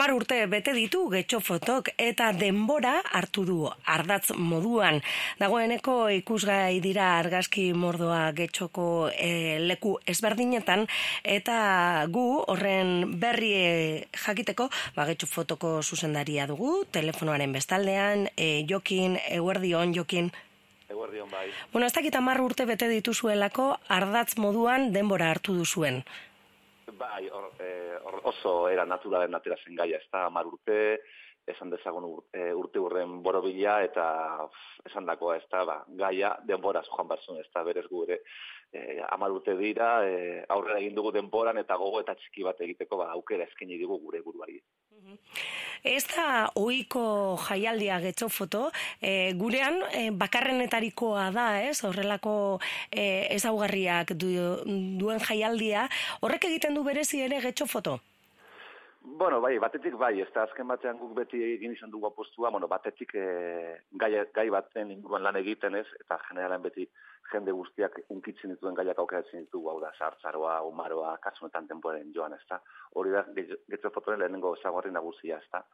Amar urte bete ditu getxo fotok eta denbora hartu du ardatz moduan. Dagoeneko ikusgai dira argazki mordoa getxoko e, leku ezberdinetan eta gu horren berri jakiteko ba, getxo fotoko zuzendaria dugu, telefonoaren bestaldean, e, jokin, eguerdion, jokin, Eguerdion bai. Bueno, ez dakit amar urte bete dituzuelako ardatz moduan denbora hartu duzuen. Bai, or, eh, or, oso era naturalen atera zen gaia, ez da, amar urte, esan dezagun urte, urte urren borobila, eta esan dakoa, ez da, ba, gaia denbora joan batzun, ez da, berez gure, eh, amar urte dira, eh, aurrera egin dugu denboran, eta gogo eta txiki bat egiteko, ba, aukera eskaini digu gure buruari. Ez da oiko jaialdia getxo foto, e, gurean e, bakarrenetarikoa da, ez? Horrelako e, ezaugarriak du, duen jaialdia, horrek egiten du berezi ere getxo foto? Bueno, bai, batetik bai, ez da azken batean guk beti egin izan dugu apostua, bueno, batetik e, gai, gai baten inguruan lan egiten ez, eta generalan beti jende guztiak unkitzen dituen gaiak aukeratzen ditugu, hau da, sartzaroa, umaroa, kasunetan temporen joan, ez da. Hori da, getxo fotoren lehenengo ezaguarri nagusia, ez da.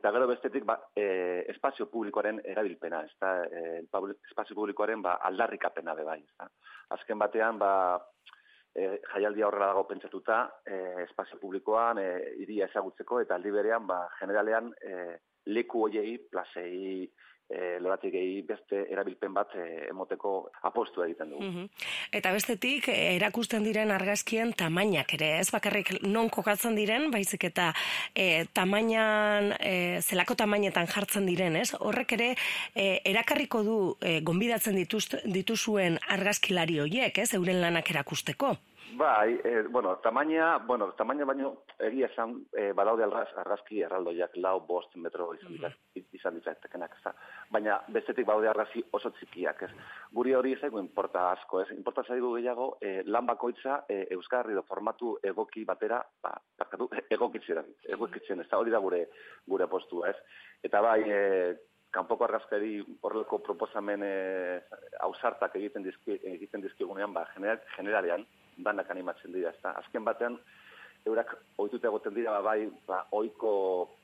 Eta gero bestetik, ba, e, espazio publikoaren erabilpena, ez da, e, espazio publikoaren ba, aldarrikapena be bai, ez da. Azken batean, ba, e, jaialdia horrela dago pentsatuta, e, espazio publikoan, e, iria ezagutzeko, eta aldi berean, ba, generalean, e, leku hoiei, plazei, e, loratik gehi beste erabilpen bat e, emoteko apostu egiten dugu. Eta bestetik, erakusten diren argazkien tamainak ere, ez bakarrik non kokatzen diren, baizik eta e, tamainan, e, zelako tamainetan jartzen diren, ez? Horrek ere, e, erakarriko du e, gonbidatzen dituz, dituzuen argazkilari horiek, ez? Euren lanak erakusteko. Bai, e, bueno, tamaina, bueno, tamaina baino egia esan e, badaude argaz, argazki erraldoiak lau bost metro izan, mm -hmm. izan ez Baina bestetik badaude argazki oso txikiak, ez? Guri hori ez importa asko, ez? Importa zaigu gehiago e, lan bakoitza e, euskarri do formatu egoki batera, ba, bakatu, egokitzen, egokitzen, ez da hori da gure, gure postua, ez? Eta bai, e, kanpoko argazkari horrelako proposamen e, ausartak egiten dizki, egiten dizkigunean, ba, general, generalean, danak animatzen dira, ezta. Azken batean, eurak ohituta egoten dira, ba, bai, ba, oiko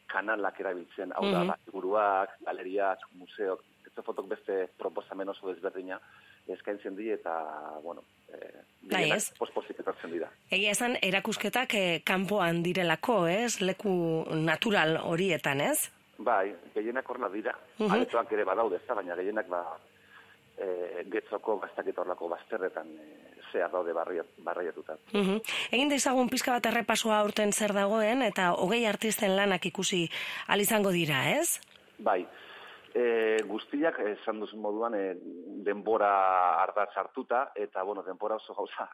kanalak erabiltzen, hau da, mm -hmm. buruak, galeriak, museok, ez fotok beste proposamen oso desberdina, eskaintzen dira, eta, bueno, eh, bai, pospozik etortzen dira. Egia esan, erakusketak eh, kanpoan direlako, ez? Leku natural horietan, ez? Bai, gehienak horla dira. Mm -hmm. ere badaude, ez baina gehienak ba, e, getzoko bastakit horlako bazterretan e, zehar daude barriatuta. Mm -hmm. Egin daizagun pizka bat errepasoa aurten zer dagoen, eta hogei artisten lanak ikusi alizango dira, ez? Bai, e, guztiak, esan duzun moduan, e, denbora ardatz hartuta, eta, bueno, denbora oso gauza,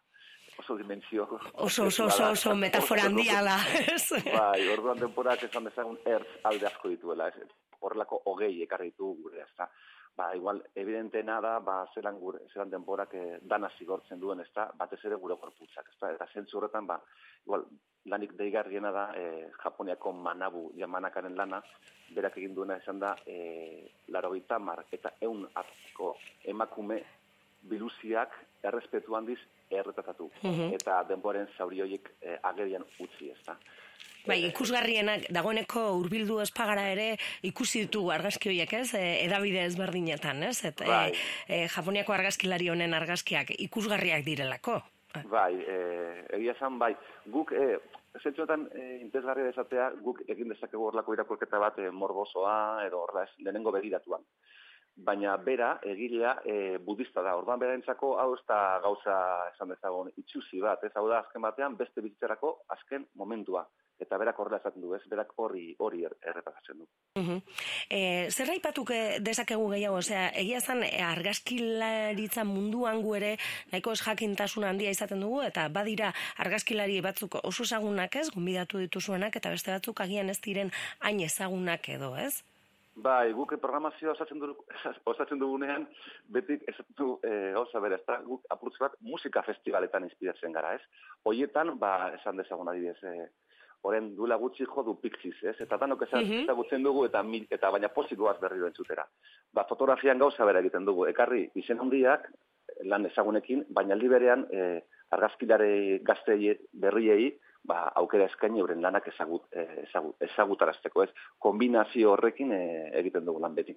oso dimentsio. Oso, oso, oso, oso, metafora handiala. bai, orduan denborak esan dezagun ertz alde asko dituela, ez? Horrelako hogei ekarri ditu gure, ez da ba, igual, evidente nada, ba, zelan, gure, zelan denborak eh, dana zigortzen duen, ez da, batez ere gure korputzak, ez da, eta zentzu horretan, ba, igual, lanik deigarriena da, eh, Japoniako manabu jamanakaren lana, berak egin duena esan da, eh, laro mar, eta eun atzko emakume biluziak errespetu handiz erretatatu, mhm. eta denboren zauri horiek eh, agerian utzi, ez da. Bai, ikusgarrienak dagoeneko hurbildu espagara ere ikusi ditu argazki horiek, ez? E, edabide ezberdinetan, ez? Et, e, bai. e, Japoniako argazkilari honen argazkiak ikusgarriak direlako. Bai, e, egia zan, bai, guk, e, zentzuetan, e, intezgarria dezatea, guk egin dezakegu horlako irakurketa bat e, morbosoa, edo horra ez, lehenengo begiratuan. Baina bera, egilea, e, budista da. Orduan bera entzako, hau ez da gauza esan dezagon, itxusi bat, ez hau da azken batean, beste bizitzerako azken momentua eta berak horrela esaten du, ez? Berak hori hori er, errepakatzen du. Uh e, zer raipatuk dezakegu gehiago, osea, egia zan e, argazkilaritza munduan gu ere nahiko ez jakintasun handia izaten dugu eta badira argazkilari batzuk oso ezagunak, ez? Gonbidatu dituzuenak eta beste batzuk agian ez diren hain ezagunak edo, ez? Bai, guk programazioa osatzen, du, osatzen dugunean, betik ez du, e, oza bera, ez da, guk apurtz bat musika festivaletan inspiratzen gara, ez? Hoietan, ba, esan dezagun adibidez, e, Oren duela gutxi jo du pixiz, ez? Eta danok mhm. ezagutzen dugu eta eta baina posikoaz berri duen zutera. Ba, fotografian gauza bera egiten dugu. Ekarri, izen handiak, lan ezagunekin, baina aldi berean, e, argazkilare gaztei berriei, ba, aukera eskaini euren lanak ezagut, ezagut, ezagutarazteko ez, kombinazio horrekin egiten dugu lan beti.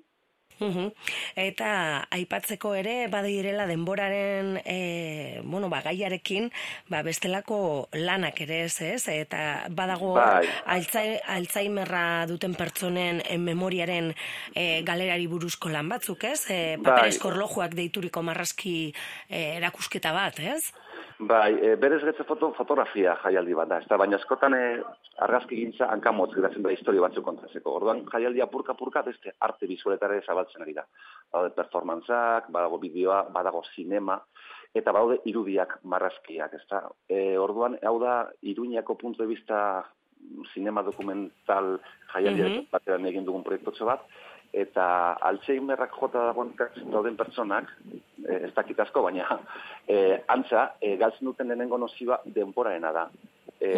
Eta aipatzeko ere badirela denboraren e, bueno, ba, gaiarekin ba, bestelako lanak ere ez ez eta badago bai. altzaimerra duten pertsonen e, memoriaren e, galerari buruzko lan batzuk ez e, paperezko bai. deituriko marrazki e, erakusketa bat ez? Bai, e, berez getze foto, fotografia jaialdi bat da, ez da, baina eskotan e, argazki gintza hankamotz geratzen da historio batzuk kontatzeko. Orduan, jaialdia purka-purka beste arte bizualetare zabaltzen ari da. Badago performantzak, badago bideoa, badago sinema, eta badaude irudiak marrazkiak, ez da. E, orduan, hau da, iruñako puntu de vista sinema dokumental jaialdia mm -hmm. egin dugun proiektotze bat, eta Alzheimerrak jota dagoen dauden pertsonak, e, ez dakit asko, baina e, antza, e, galtzen duten lehenengo nozioa denboraena da. E,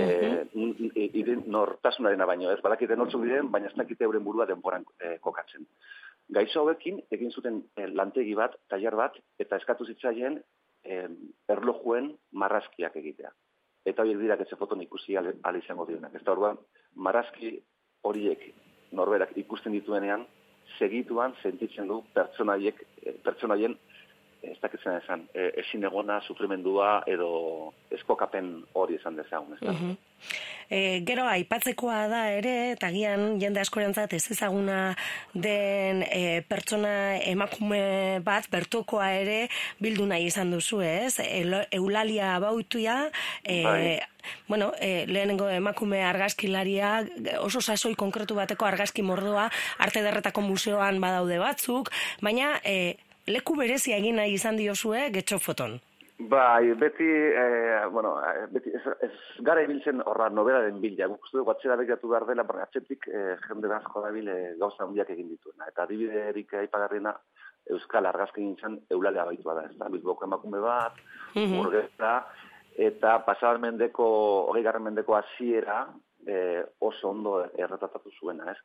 uh -huh. nortasunarena baino, ez badakite nortzu diren, baina ez dakite euren burua denboran e, kokatzen. Gaizo hauekin, egin zuten e, lantegi bat, tailar bat, eta eskatu zitzaien e, erlojuen marrazkiak egitea. Eta horiek dira, ez foton ikusi izango direnak. Ez da orduan, marrazki horiek norberak ikusten dituenean, segituan sentitzen du pertsonaiek eh, pertsonaien ez dakitzen esan, e, ezin egona, sufrimendua edo eskokapen hori esan dezagun, ez da. E, gero, aipatzekoa da ere, eta gian jende askorentzat ez ezaguna den e, pertsona emakume bat, bertokoa ere, bildu nahi izan duzu, ez? E, eulalia bautuia, e, bai. Bueno, e, lehenengo emakume argazkilaria, oso sasoi konkretu bateko argazki mordoa, arte derretako museoan badaude batzuk, baina e, leku berezia egin nahi izan diozue getxo foton. Bai, beti, eh, bueno, eh, beti ez, ez gara ibiltzen horra nobera den bila. Guk uste dugu begiratu behar dela, baina atzetik eh, jende asko da bile gauza handiak egin dituena. Eta adibide erik aipagarriena Euskal argazki gintzen eulalea baitua da. Ez da, bizboko emakume bat, mm eta pasar mendeko, hori garren mendeko aziera eh, oso ondo erretatatu zuena, ez?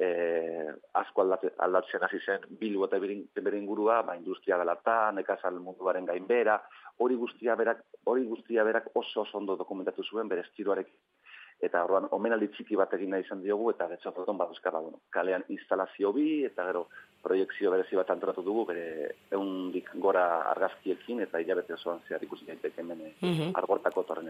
Eh, asko aldatzen hasi zen bilu eta bere ingurua, ba, industria galata, nekazal munduaren gainbera, hori guztia berak, hori guztia berak oso oso ondo dokumentatu zuen bere estiroarek eta orduan omenaldi txiki bat egin nahi izan diogu eta getxo bat bueno, kalean instalazio bi eta gero proiektzio berezi bat antolatu dugu, bere eundik gora argazkiekin eta hilabete osoan zehar ikusi daiteke hemen mm -hmm. argortako torren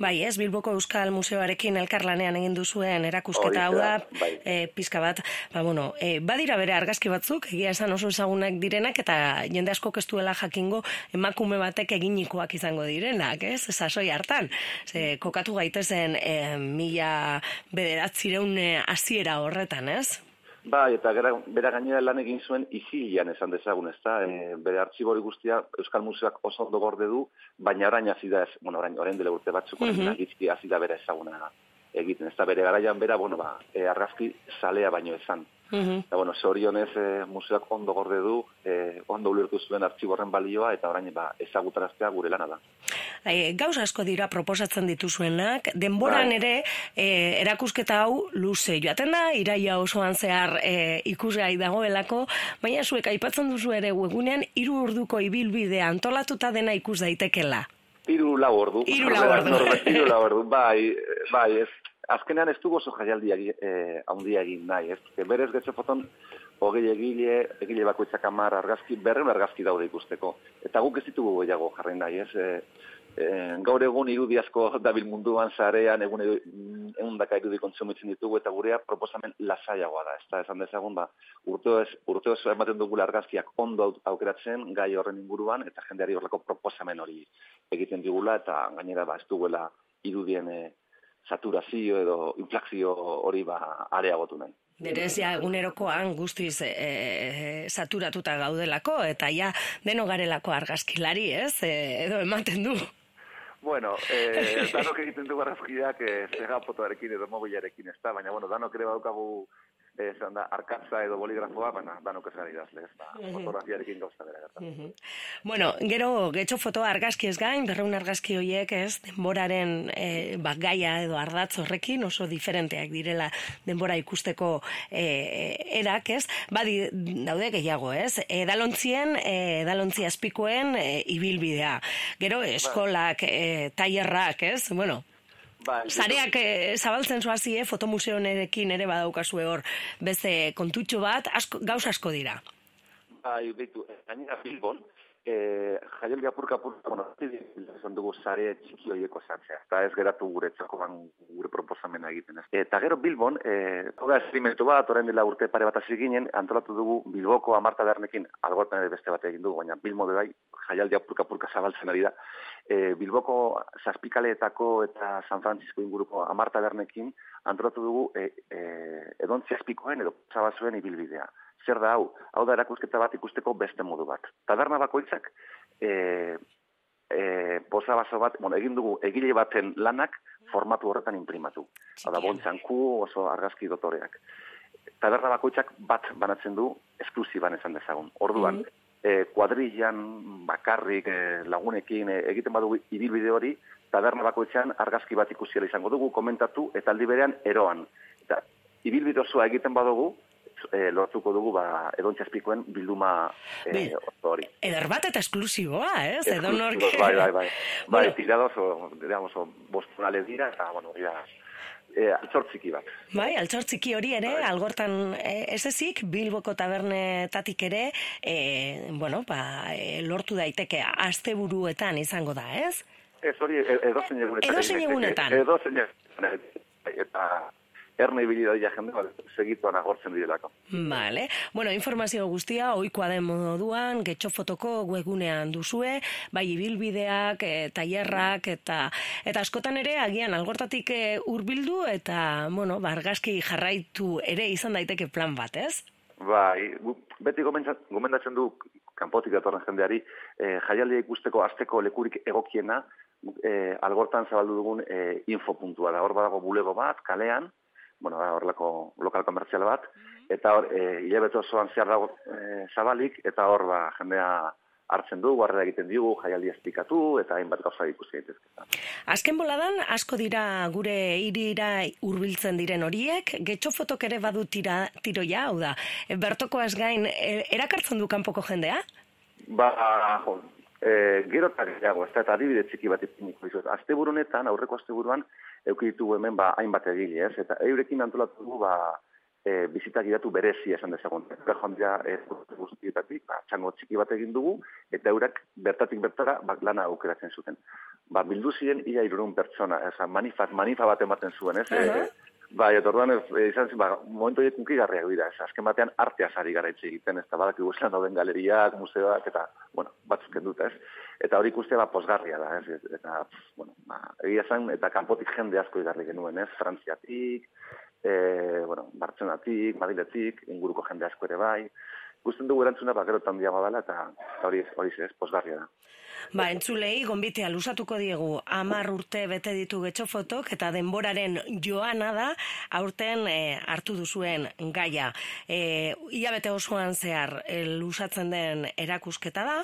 Bai, ez, Bilboko Euskal Museoarekin elkarlanean egin duzuen erakusketa hau da, bai. e, pizka bat, ba, bueno, e, badira bere argazki batzuk, egia esan oso ezagunak direnak, eta jende asko kestuela jakingo emakume batek eginikoak izango direnak, ez, sasoi hartan, ze, kokatu gaitezen e, mila bederatzireun hasiera horretan, ez? Bai, eta gara, bera gainera lan egin zuen izilian esan dezagun, ez da? E, bere artxibori guztia Euskal Museoak oso ondo gorde du, baina orain hasi da, bueno, orain, orain dele urte batzuk, mm -hmm. hasi da bera ezaguna egiten, ez da? Bere garaian bera, bueno, ba, e, argazki salea baino esan. -hmm. Eta, bueno, zorionez e, museoak ondo gorde du, e, ondo ulertu zuen artxiborren balioa, eta orain ba, ezagutaraztea gure lana da. E, gauz asko dira proposatzen dituzuenak, denboran bai. ere e, erakusketa hau luze joaten da, iraia osoan zehar e, ikusgai dagoelako, baina zuek aipatzen duzu ere webunean, hiru urduko ibilbide antolatuta dena ikus daitekela. Hiru lau ordu. Hiru lau ordu. Hiru lau ordu, bai, bai, ez, azkenean ez dugu oso jaialdi eh, handia egin nahi, ez? Berez getxe foton, hogei egile, egile bakoitzak amar argazki, berren argazki daude ikusteko. Eta guk ez ditugu gehiago jarri nahi, ez? E, e, gaur egun irudi asko dabil munduan zarean, egun egun daka irudi kontsumitzen ditugu, eta gurea proposamen lasaiagoa da, ez da, esan dezagun, ba, urteo ez, urteo ez ematen dugu argazkiak ondo aukeratzen, gai horren inguruan, eta jendeari horreko proposamen hori egiten digula, eta gainera, ba, ez duguela irudien e, saturazio edo inflazio hori ba areagotu nahi. Berez ja egunerokoan guztiz e, e, saturatuta gaudelako eta ja deno garelako argazkilari, ez? E, edo ematen du. Bueno, eh, danok egiten du argazkiak e, zega fotoarekin edo mobilarekin ez da, baina bueno, danok ere badaukagu esan da, arkatza edo boligrafoa, baina danok ez gari dazle, ez? Da, fotografiarekin gauza bera gertan. Bueno, gero, getxo fotoa argazki ez gain, berreun argazki horiek ez, denboraren e, gaia edo ardatz horrekin, oso diferenteak direla denbora ikusteko e, erak, ez, badi daude gehiago, ez, edalontzien, edalontzi azpikoen e, ibilbidea. Gero, eskolak, e, tailerrak, ez, bueno, Ba, Zareak e, zabaltzen zoazi, eh, fotomuseonerekin ere badaukazue hor, beste kontutxo bat, asko, gauz asko dira. Bai, behitu, gainera Bilbon, e, jaialdi apurka apurka, bueno, izan dugu zare txiki horieko zartzea, eta ez geratu gure txakoan gure proposamena egiten. Ez. Eta gero Bilbon, e, toga esperimentu bat, orain dela urte pare bat hasi ginen, antolatu dugu Bilboko amarta dernekin, algortan ere beste bat egin dugu, baina Bilmo bai, jaialdi apurka apurka zabaltzen ari da. E, Bilboko zazpikaleetako eta San Francisco inguruko amarta dernekin, antolatu dugu e, e, edontzi azpikoen edo zabazuen ibilbidea zer da hau? Hau da erakusketa bat ikusteko beste modu bat. Taberna bakoitzak e, e, posa baso bat, bueno, egin dugu egile baten lanak formatu horretan imprimatu. Hau da, bontxanku oso argazki dotoreak. Taberna bakoitzak bat banatzen du esklusiban esan dezagun. Orduan, mm e, kuadrillan, bakarrik, e, lagunekin e, egiten badugu ibilbide hori, taberna bakoitzean argazki bat ikusiela izango dugu, komentatu, eta aldi berean eroan. Eta ibilbide osoa egiten badugu, e, lortuko dugu ba edontzaspikoen bilduma e, hori. Eder bat eta esklusiboa, eh? Norke. Bai, bai, bai. Bai, tirados o digamos o bostunales dira eta bueno, dira eh altsortziki bat. Bai, altsortziki hori ere bai. algortan eh, ez ezik Bilboko tabernetatik ere eh bueno, ba, e, lortu daiteke asteburuetan izango da, ez? Ez hori edozein egunetan. Edozein egunetan. Edozein egunetan. Eta erne ibili daia jende, bale, segituan agortzen direlako. Vale. Bueno, informazio guztia, oikoa den moduan, getxo fotoko webunean duzue, bai ibilbideak, e, tailerrak eta eta askotan ere, agian, algortatik e, hurbildu eta, bueno, bargazki jarraitu ere izan daiteke plan bat, ez? Bai, beti gomendatzen du kanpotik datorren jendeari, e, jaialdia ikusteko azteko lekurik egokiena, e, algortan zabaldu dugun e, infopuntua da. Hor badago bulego bat, kalean, bueno, horrelako lokal komertzial bat, eta hor, e, hilabete osoan zehar dago e, zabalik, eta hor, ba, jendea hartzen du, guarrera egiten digu, jaialdi esplikatu, eta hainbat gauza ikusi daitezke. Azken boladan, asko dira gure irira hurbiltzen diren horiek, getxo fotok ere badu tira, tiroia, hau da, bertoko ez gain, e, erakartzen du kanpoko jendea? Ba, jo, e, gero eta gehiago, ez da, eta adibide txiki bat ipiniko izuz. Azte burunetan, aurreko azte buruan, eukiditugu hemen, ba, hainbat egile, ez? Eta eurekin antolatu dugu, ba, e, bizitak idatu berezi esan dezagun. Eta joan dira, e, guztietatik, ba, txango txiki bat egin dugu, eta eurak bertatik bertara, ba, lana aukeratzen zuten. Ba, bildu ziren, ia irurun pertsona, ez, manifat, manifa bat ematen zuen, ez? Uh Bai, eta orduan ez, izan zen, ba, momentu horiek unkigarriak dira, ez, azken batean artea sari gara egiten, ez, eta badak iguzelan dauden galeriak, museoak, eta, bueno, batzuk dut, ez. Eta hori ikustea, ba, posgarria da, ez, eta, bueno, ba, egia zen, eta kanpotik jende asko igarri genuen, ez, frantziatik, e, bueno, bartzenatik, madiletik, inguruko jende asko ere bai, gusten dugu erantzuna, ba, gero tandiago dela, eta hori, hori ez, posgarria da. Ba, entzulei, gombitea lusatuko diegu, amar urte bete ditu getxo fotok, eta denboraren joana da, aurten e, hartu duzuen gaia. E, ia bete osoan zehar, e, lusatzen den erakusketa da,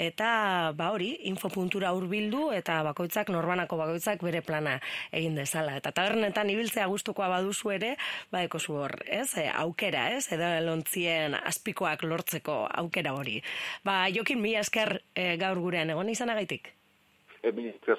eta ba hori infopuntura hurbildu eta bakoitzak norbanako bakoitzak bere plana egin dezala. Eta tabernetan ibiltzea gustukoa baduzu ere ba ekozu hor ez? E, aukera ez? Edo lontzien azpikoak lortzeko aukera hori. Ba jokin mi esker e, gaur gurean. Egon izanagaitik e, mi esker